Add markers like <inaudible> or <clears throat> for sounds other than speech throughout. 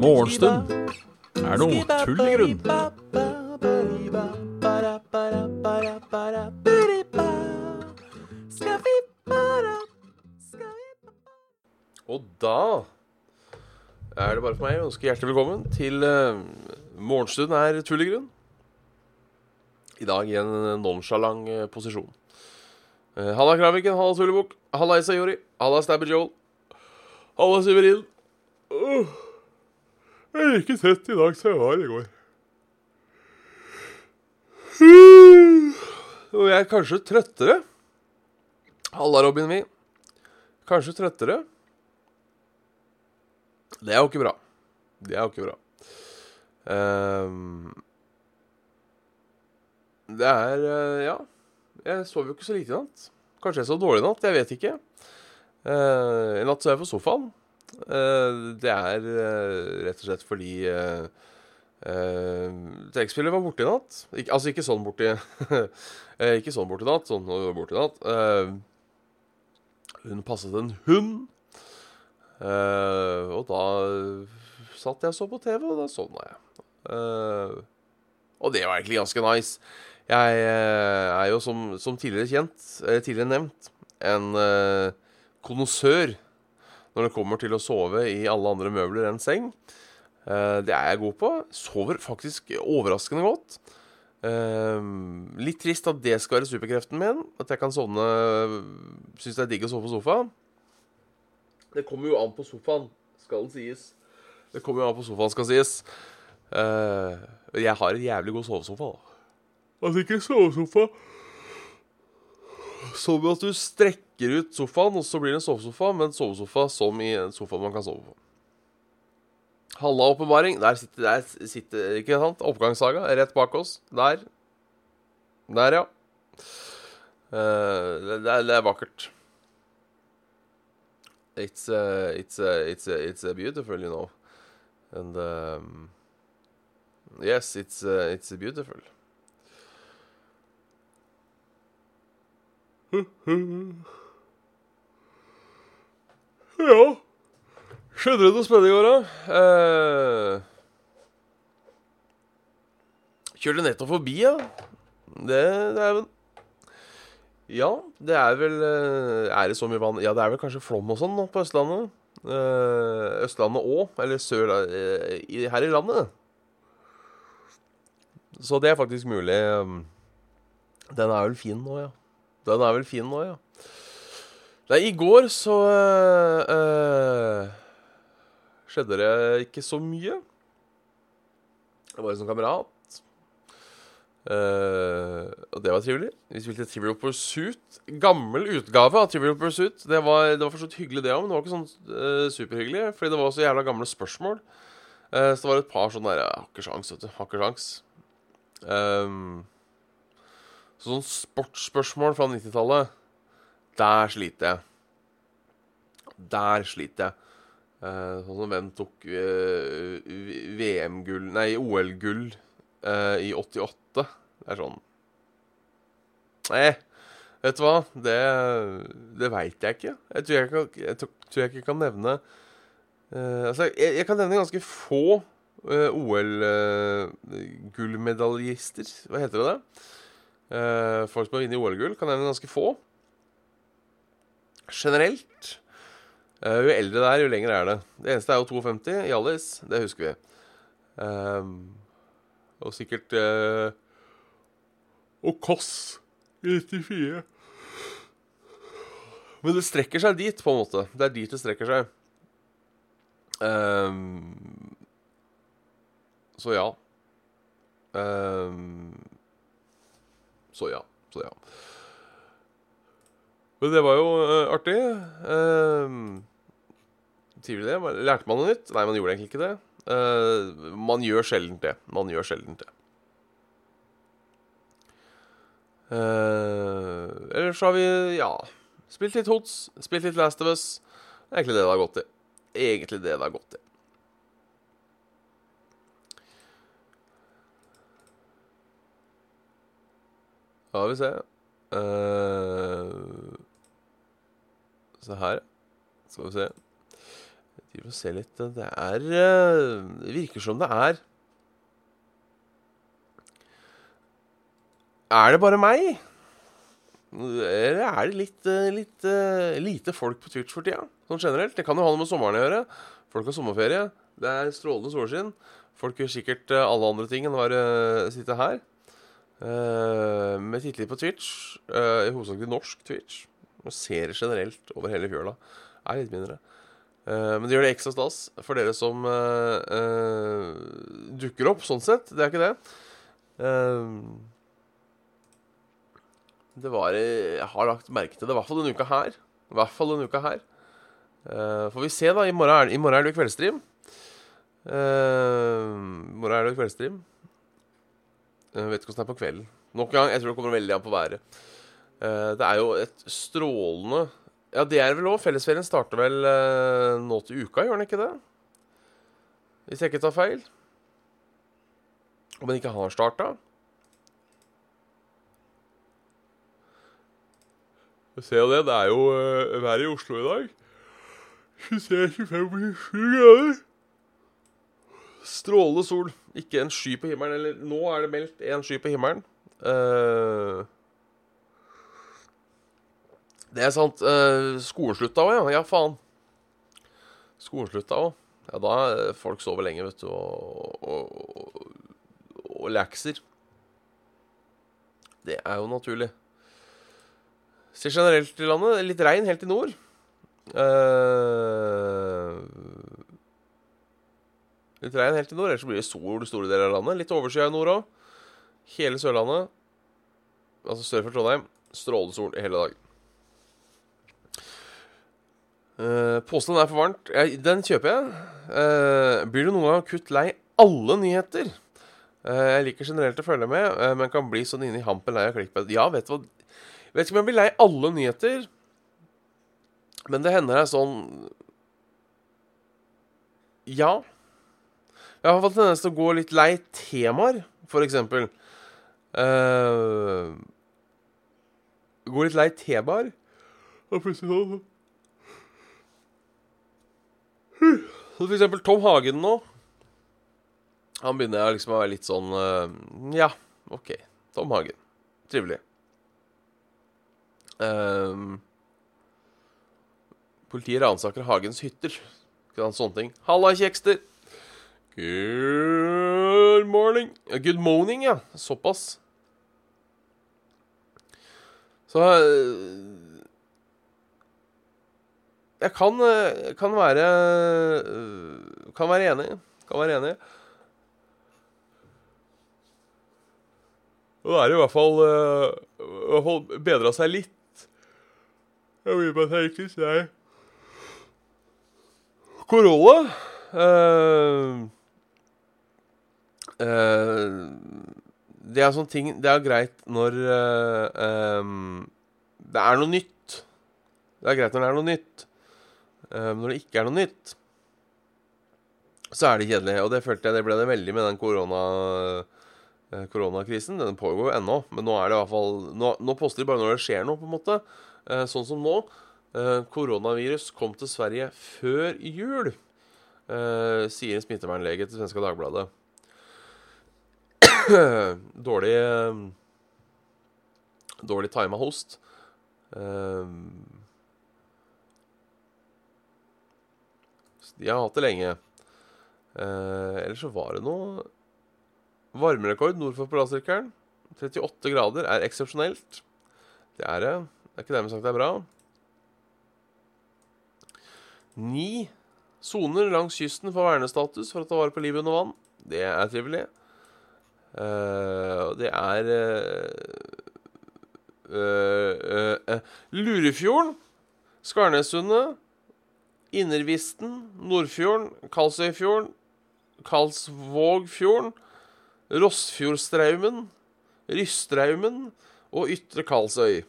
Morgenstund er noe tull i grunn. Og da er det bare for meg å ønske hjertelig velkommen til uh, Morgenstund er tull i grunn. I dag i en nonchalant uh, posisjon. Uh, halla Kraviken, halla Sulebukk. halla Isayori, halla Stabber Joel, halla Severin. Uh, jeg er ikke sett i dag som jeg var i går. Og jeg er kanskje trøttere. Halla Robin Mi. Kanskje trøttere. Det er jo ikke bra. Det er jo ikke bra. Um, det er uh, Ja. Jeg sov jo ikke så lite i natt. Kanskje jeg sov dårlig i natt. Jeg vet ikke. Uh, I natt sov jeg på sofaen. Eh, det er eh, rett og slett fordi uh, trekkspillet var borte i natt. Ik altså ikke sånn borte <laughs> Ikke sånn borte i natt. Sånn borte i natt. hun passet en hund. Uh, og da satt jeg og så på TV, og da sovna jeg. Uh, og det var egentlig ganske nice. Jeg uh, er jo, som, som, tidligere kjent, eller tidligere nevnt, en konnoissør når det kommer til å sove i alle andre møbler enn seng. det er jeg god på. Sover faktisk overraskende godt. litt trist at det skal være superkreften min. At jeg kan sovne Syns det er digg å sove på sofaen. Det kommer jo an på sofaen, skal det sies. Det kommer jo an på sofaen, skal sies. Uh, jeg har en jævlig god sovesofa, da. Altså ikke sovesofa Som at du strekker ut sofaen, og så blir det en sovesofa, men sovesofa som i en sofa man kan sove på. Halla åpenbaring. Der sitter, der sitter ikke sant? Oppgangssaga rett bak oss. Der. Der, ja. Uh, det, er, det er vakkert. it's uh, it's uh, it's uh, it's uh, beautiful, you know, and um, yes, it's a it's beautiful. Ja Skjedde det noe spennende i går, da? Eh, kjørte nettopp forbi, ja. Det, det er vel ja, det er vel eh, Er det så mye vann Ja, det er vel kanskje flom og sånn på Østlandet. Eh, Østlandet òg, eller sør uh, her i landet. Så det er faktisk mulig. Den er vel fin nå, ja. Den er vel fin nå, ja. Nei, i går så uh, skjedde det ikke så mye. Jeg var en sånn kamerat Uh, og det var trivelig. Vi spilte Trivial Pursuit. Gammel utgave av Trivial Pursuit. Det var, var for så vidt hyggelig, det òg, men det var ikke sånn uh, superhyggelig. Fordi det var så jævla gamle spørsmål. Uh, så det var et par sånne der Har ikke sjans, vet du. Har ikke sjans. Um, så sånn sportsspørsmål fra 90-tallet, der sliter jeg. Der sliter jeg. sånn som hvem tok VM-gull Nei, OL-gull i 88? Det er sånn Nei, vet du hva? Det, det veit jeg ikke. Jeg tror jeg, kan, jeg tror jeg ikke kan nevne uh, Altså, jeg, jeg, kan nevne ganske få uh, OL-gullmedaljister. Uh, Hva heter det? Det? folk som har vunnet OL-gull, kan nevne ganske få. Generelt. jo eldre det er, jo lenger er det. Det eneste er jo 52 i Alice. Det husker vi. Um, og sikkert uh, og Kåss i 94. Men det strekker seg dit, på en måte. Det er dit det strekker seg. Um, så ja. Um, så ja. Så ja. Men det var jo uh, artig. Uh, Trivelig det. Lærte man noe nytt? Nei, man gjorde egentlig ikke det. Uh, man gjør sjelden det. Man gjør sjelden det. Uh, ellers har vi, ja Spilt litt Hots, spilt litt Last of Us. Egentlig det det har gått i. Egentlig det det har gått i. Skal vi se uh, Se her. Skal vi se. Driver og ser litt. Det er eh, Det virker som det er Er det bare meg? Eller er det litt, eh, litt eh, lite folk på Twitch for tida? Sånn generelt. Det kan jo ha noe med sommeren å gjøre. Folk har sommerferie. Det er strålende solskinn. Folk gjør sikkert eh, alle andre ting enn å sitte her. Uh, med titter på Twitch, uh, i til norsk Twitch, og ser generelt over hele fjøla, er litt mindre. Uh, men det gjør det ekstra stas for dere som dukker opp, sånn sett. Det er ikke det. det var Jeg har lagt merke til det, i hvert fall denne uka her. I hvert fall denne uka her. får vi se, da. I morgen er, i morgen er det kveldsstream. I morgen er det kveldsstream. Jeg vet ikke hvordan det er på kvelden. Nok en gang, jeg tror det kommer veldig an på været. Uh, det er jo et strålende Ja, det er vel òg. Fellesferien starter vel uh, nå til uka, gjør den ikke det? Hvis jeg ikke tar feil. Om den ikke har starta. Jo det. Det er jo været i Oslo i dag. 23-25 grader. Strålende sol. Ikke en sky på himmelen. Eller nå er det meldt en sky på himmelen. Uh, det er sant. Uh, skolen slutta òg, ja. Ja, faen. Skolen slutta òg. Ja, da er folk sover lenge, vet du, og, og, og, og lekser. Det er jo naturlig. Ser generelt i landet litt regn helt i nord. Uh, Litt regn helt i nord, ellers blir det sol store deler av landet. Litt overskya i nord òg. Hele Sørlandet, altså sør for Trondheim, strålende sol i hele dag. Uh, Påstanden er for varmt. Jeg, den kjøper jeg. Uh, blir du noen gang kutt lei alle nyheter? Uh, jeg liker generelt å følge med, uh, men kan bli sånn inne i hampen lei av klikkbed. Ja, vet du hva Vet ikke om jeg blir lei alle nyheter, men det hender jeg sånn Ja. Jeg har fått tendens til å gå litt lei temaer, for eksempel. Uh, gå litt lei temaer. For eksempel Tom Hagen nå. Han begynner liksom å være litt sånn uh, Ja, OK. Tom Hagen. Trivelig. Uh, politiet ransaker Hagens hytter. Sånne ting. Halla, kjekster! Good morning. Good morning, ja. Såpass. Så eh, Jeg kan, eh, kan være eh, Kan være enig. Kan være enig. Og det er i hvert fall I hvert fall bedra seg litt. Jeg vil bare tenke ikke si Korona. Uh, Uh, det er sånne ting Det er greit når uh, um, det er noe nytt. Det er greit når det er noe nytt. Uh, når det ikke er noe nytt, så er det kjedelig. Og det følte jeg det ble det veldig med den korona, koronakrisen. Den pågår jo ennå, men nå er det i hvert fall Nå, nå poster de bare når det skjer noe, på en måte. sånn som nå. koronavirus kom til Sverige før jul, sier en smittevernlege til Svenska Dagbladet. <clears throat> dårlig Dårlig tima host. Um, de har hatt det lenge. Uh, ellers så var det noe Varmerekord nord for polarsirkelen. 38 grader er eksepsjonelt. Det er det. Det er ikke dermed sagt det er bra. Ni soner langs kysten får vernestatus for å ta vare på livet under vann. Det er trivelig. Uh, det er uh, uh, Lurefjorden, Skarnesundet, Innervisten, Nordfjorden, Kalsøyfjorden, Kalsvågfjorden, Rossfjordstraumen, Rystraumen og Ytre Kalsøy.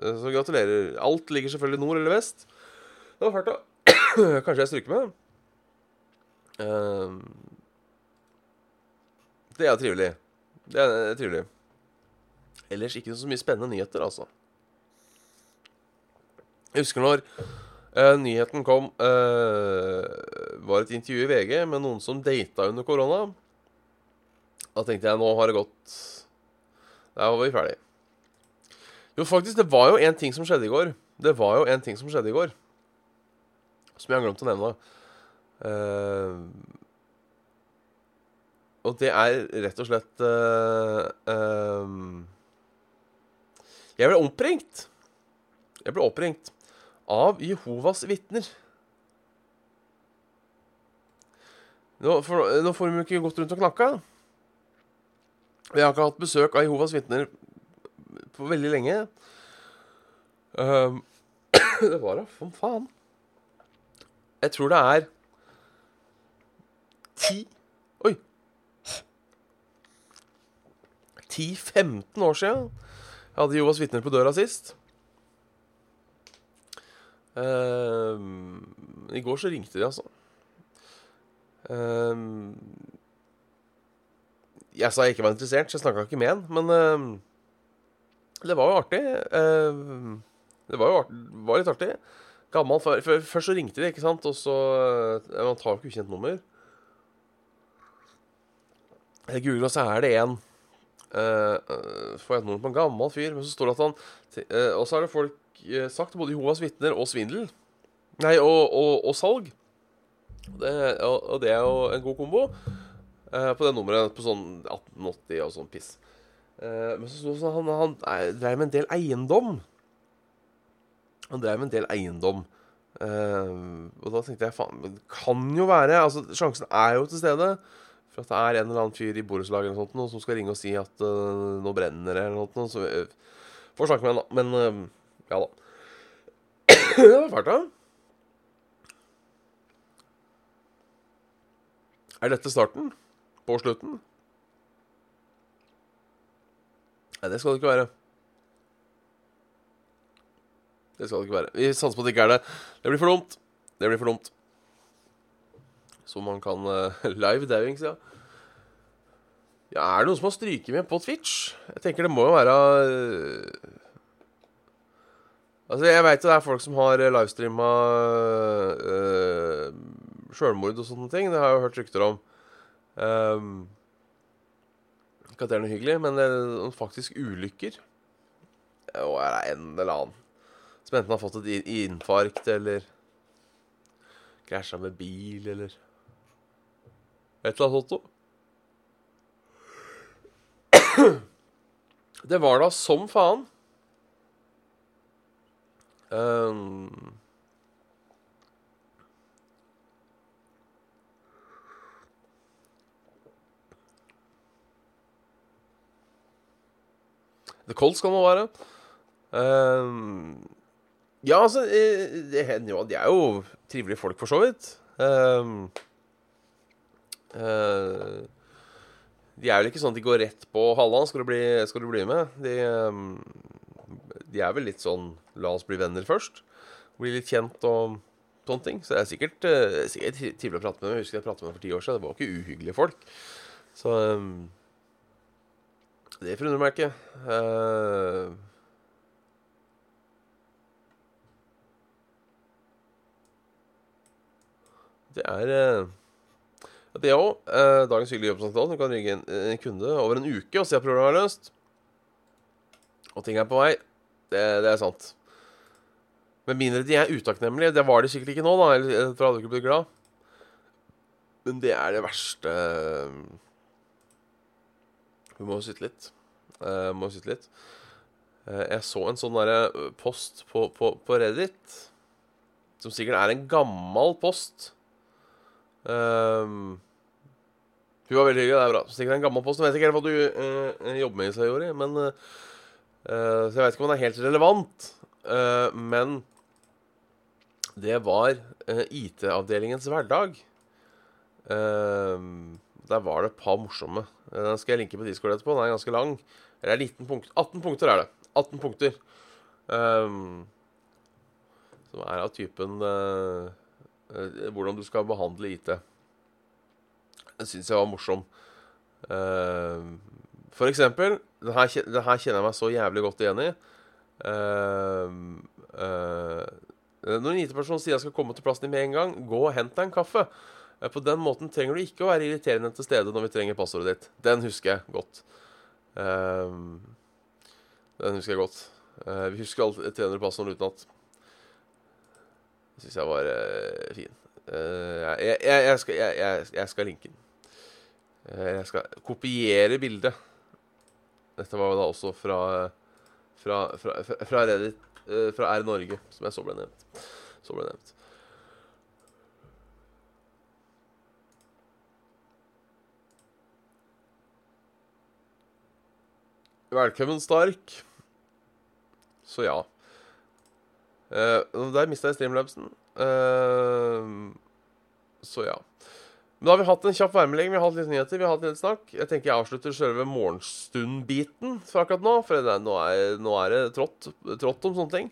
Så gratulerer. Alt ligger selvfølgelig nord eller vest. Det var fælt, da. <coughs> Kanskje jeg stryker med? Uh, det er trivelig. Det er trivelig. Ellers ikke så mye spennende nyheter, altså. Jeg husker når uh, nyheten kom uh, Var et intervju i VG med noen som data under korona. Da tenkte jeg nå har det gått Der var vi ferdig. Jo, faktisk, det var jo en ting som skjedde i går. Det var jo en ting som skjedde i går. Som jeg har glemt å nevne. Eh, og det er rett og slett uh, eh, Jeg ble oppringt. Jeg ble oppringt av Jehovas vitner. Nå, for, nå får de ikke gått rundt og knakka. Vi har ikke hatt besøk av Jehovas vitner på veldig lenge. Um, <coughs> det var da som faen. Jeg tror det er ti 10-15 år siden jeg hadde Jovas vitner på døra sist. Uh, I går så ringte de, altså. Uh, jeg sa jeg ikke var interessert, så jeg snakka ikke med han. Men uh, det var jo artig. det var jo art, var litt artig. Gammel far. Først så ringte de, ikke sant, og så Man tar jo ikke ukjent nummer. Jeg googler, og så er det en uh, Får jeg et nummer på en gammel fyr, men så står det at han uh, Og så har det folk uh, sagt, både Jehovas vitner og svindel. Nei, og, og, og salg. Det, og, og, det er jo en god kombo uh, på det nummeret på sånn 1880 og sånn piss. men så sto det sånn han, han, drev med en del eiendom. Han dreiv med en del eiendom. og da tenkte jeg faen, det kan jo være Altså, sjansen er jo til stede for at det er en eller annen fyr i borettslaget som skal ringe og si at uh, nå brenner det eller noe. Så vi får snakke med henne, da. Men uh, ja da. <clears throat> det var fælt, da. Er dette starten på slutten? Nei, det skal det ikke være. Det skal det ikke være. Vi satser på at det ikke er det. Det blir for dumt. Det blir for dumt. Så man kan uh, <laughs> Live dauing, ja. ja. Er det noen som har stryket med på Twitch? Jeg tenker det må jo være uh, Altså, jeg veit det er folk som har livestreama uh, sjølmord og sånne ting. Det har jeg jo hørt rykter om. Um, ikke at det er noe hyggelig, men er faktisk ulykker. Og er det en eller annen som enten har fått et infarkt eller krasja med bil eller et eller annet sånt. Det var da som faen. Um, The Cold skal det være. Um, ja, altså det, hender jo at De er jo trivelige folk, for så vidt. Um, de er vel ikke sånn at de går rett på Halland. Skal skal du bli med? De, um, de, er vel litt sånn La oss bli venner først. Bli litt kjent og sånne ting. Så det er sikkert, uh, sikkert trivelig å prate med dem. Jeg husker jeg pratet med dem for ti år siden. Det var ikke uhyggelige folk. Så det forundrer meg ikke. Det er det òg. Eh, dagens hyggelige jobbsamtale. Du kan ringe en, en, kunde over en uke og se at problemet er løst. Og ting er på vei. Det, det er sant. Med mindre de er utakknemlige. Det var de sikkert ikke nå, da. Eller for hadde ikke blitt glad. Men det er det verste Vi må jo sitte litt. Uh, må sitte litt. Uh, jeg så en sånn derre post på, på, på Reddit, som sikkert er en gammel post Um, hun var veldig hyggelig. Det er bra. Sikkert en gammel post. Jeg vet ikke helt hva du uh, jobber med i seg, Jori. Men, uh, så jeg vet ikke om den er helt relevant. Uh, men det var IT-avdelingens hverdag. der var det et par morsomme. Den skal jeg linke på Discord etterpå. Den er ganske lang. Eller 19 punkt, 18 punkter er det. 18 punkter. Um, som er av typen uh, hvordan du skal behandle IT. Det syns jeg var morsom. Uh, for eksempel det her, det her, kjenner jeg meg så jævlig godt igjen i. Eh, når en IT-person sier jeg skal komme til plassen din med en gang, gå og hent deg en kaffe. Eh, på den måten trenger du ikke å være irriterende til stede når vi trenger passordet ditt. Den husker jeg godt. Eh, den husker jeg godt. Eh, vi husker alltid 300 passord utenat. Syns jeg var uh, fin. Uh, jeg, jeg, jeg, skal, jeg, skal linke den. Uh, Jeg skal kopiere bildet. Dette var da også fra fra, fra, fra, Reddit, fra R Norge, som jeg så ble nevnt. Så ble nevnt. Velkommen, Stark. Så ja. Eh, der mista jeg streamlabsen. Uh, så ja. Men da har vi hatt en kjapp værmelding, vi har hatt litt nyheter, vi har hatt litt snakk. Jeg tenker jeg avslutter selve morgenstund-biten for akkurat nå, for er, nå, er, nå er det trått, trått om sånne ting.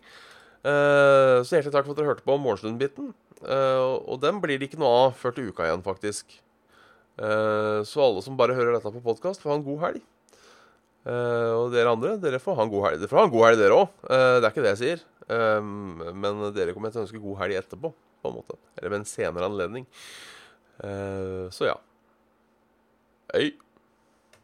Uh, så hjertelig takk for at dere hørte på morgenstund-biten. Uh, og den blir det ikke noe av før til uka igjen, faktisk. Uh, så alle som bare hører dette på podkast, får ha en god helg. Og dere andre, dere får ha en god helg. Dere får ha en god helg, dere òg. det er ikke det jeg sier. Eh, men dere kommer til å ønske god helg etterpå, på en måte. Eller ved en senere anledning. Uh, så ja. Hei.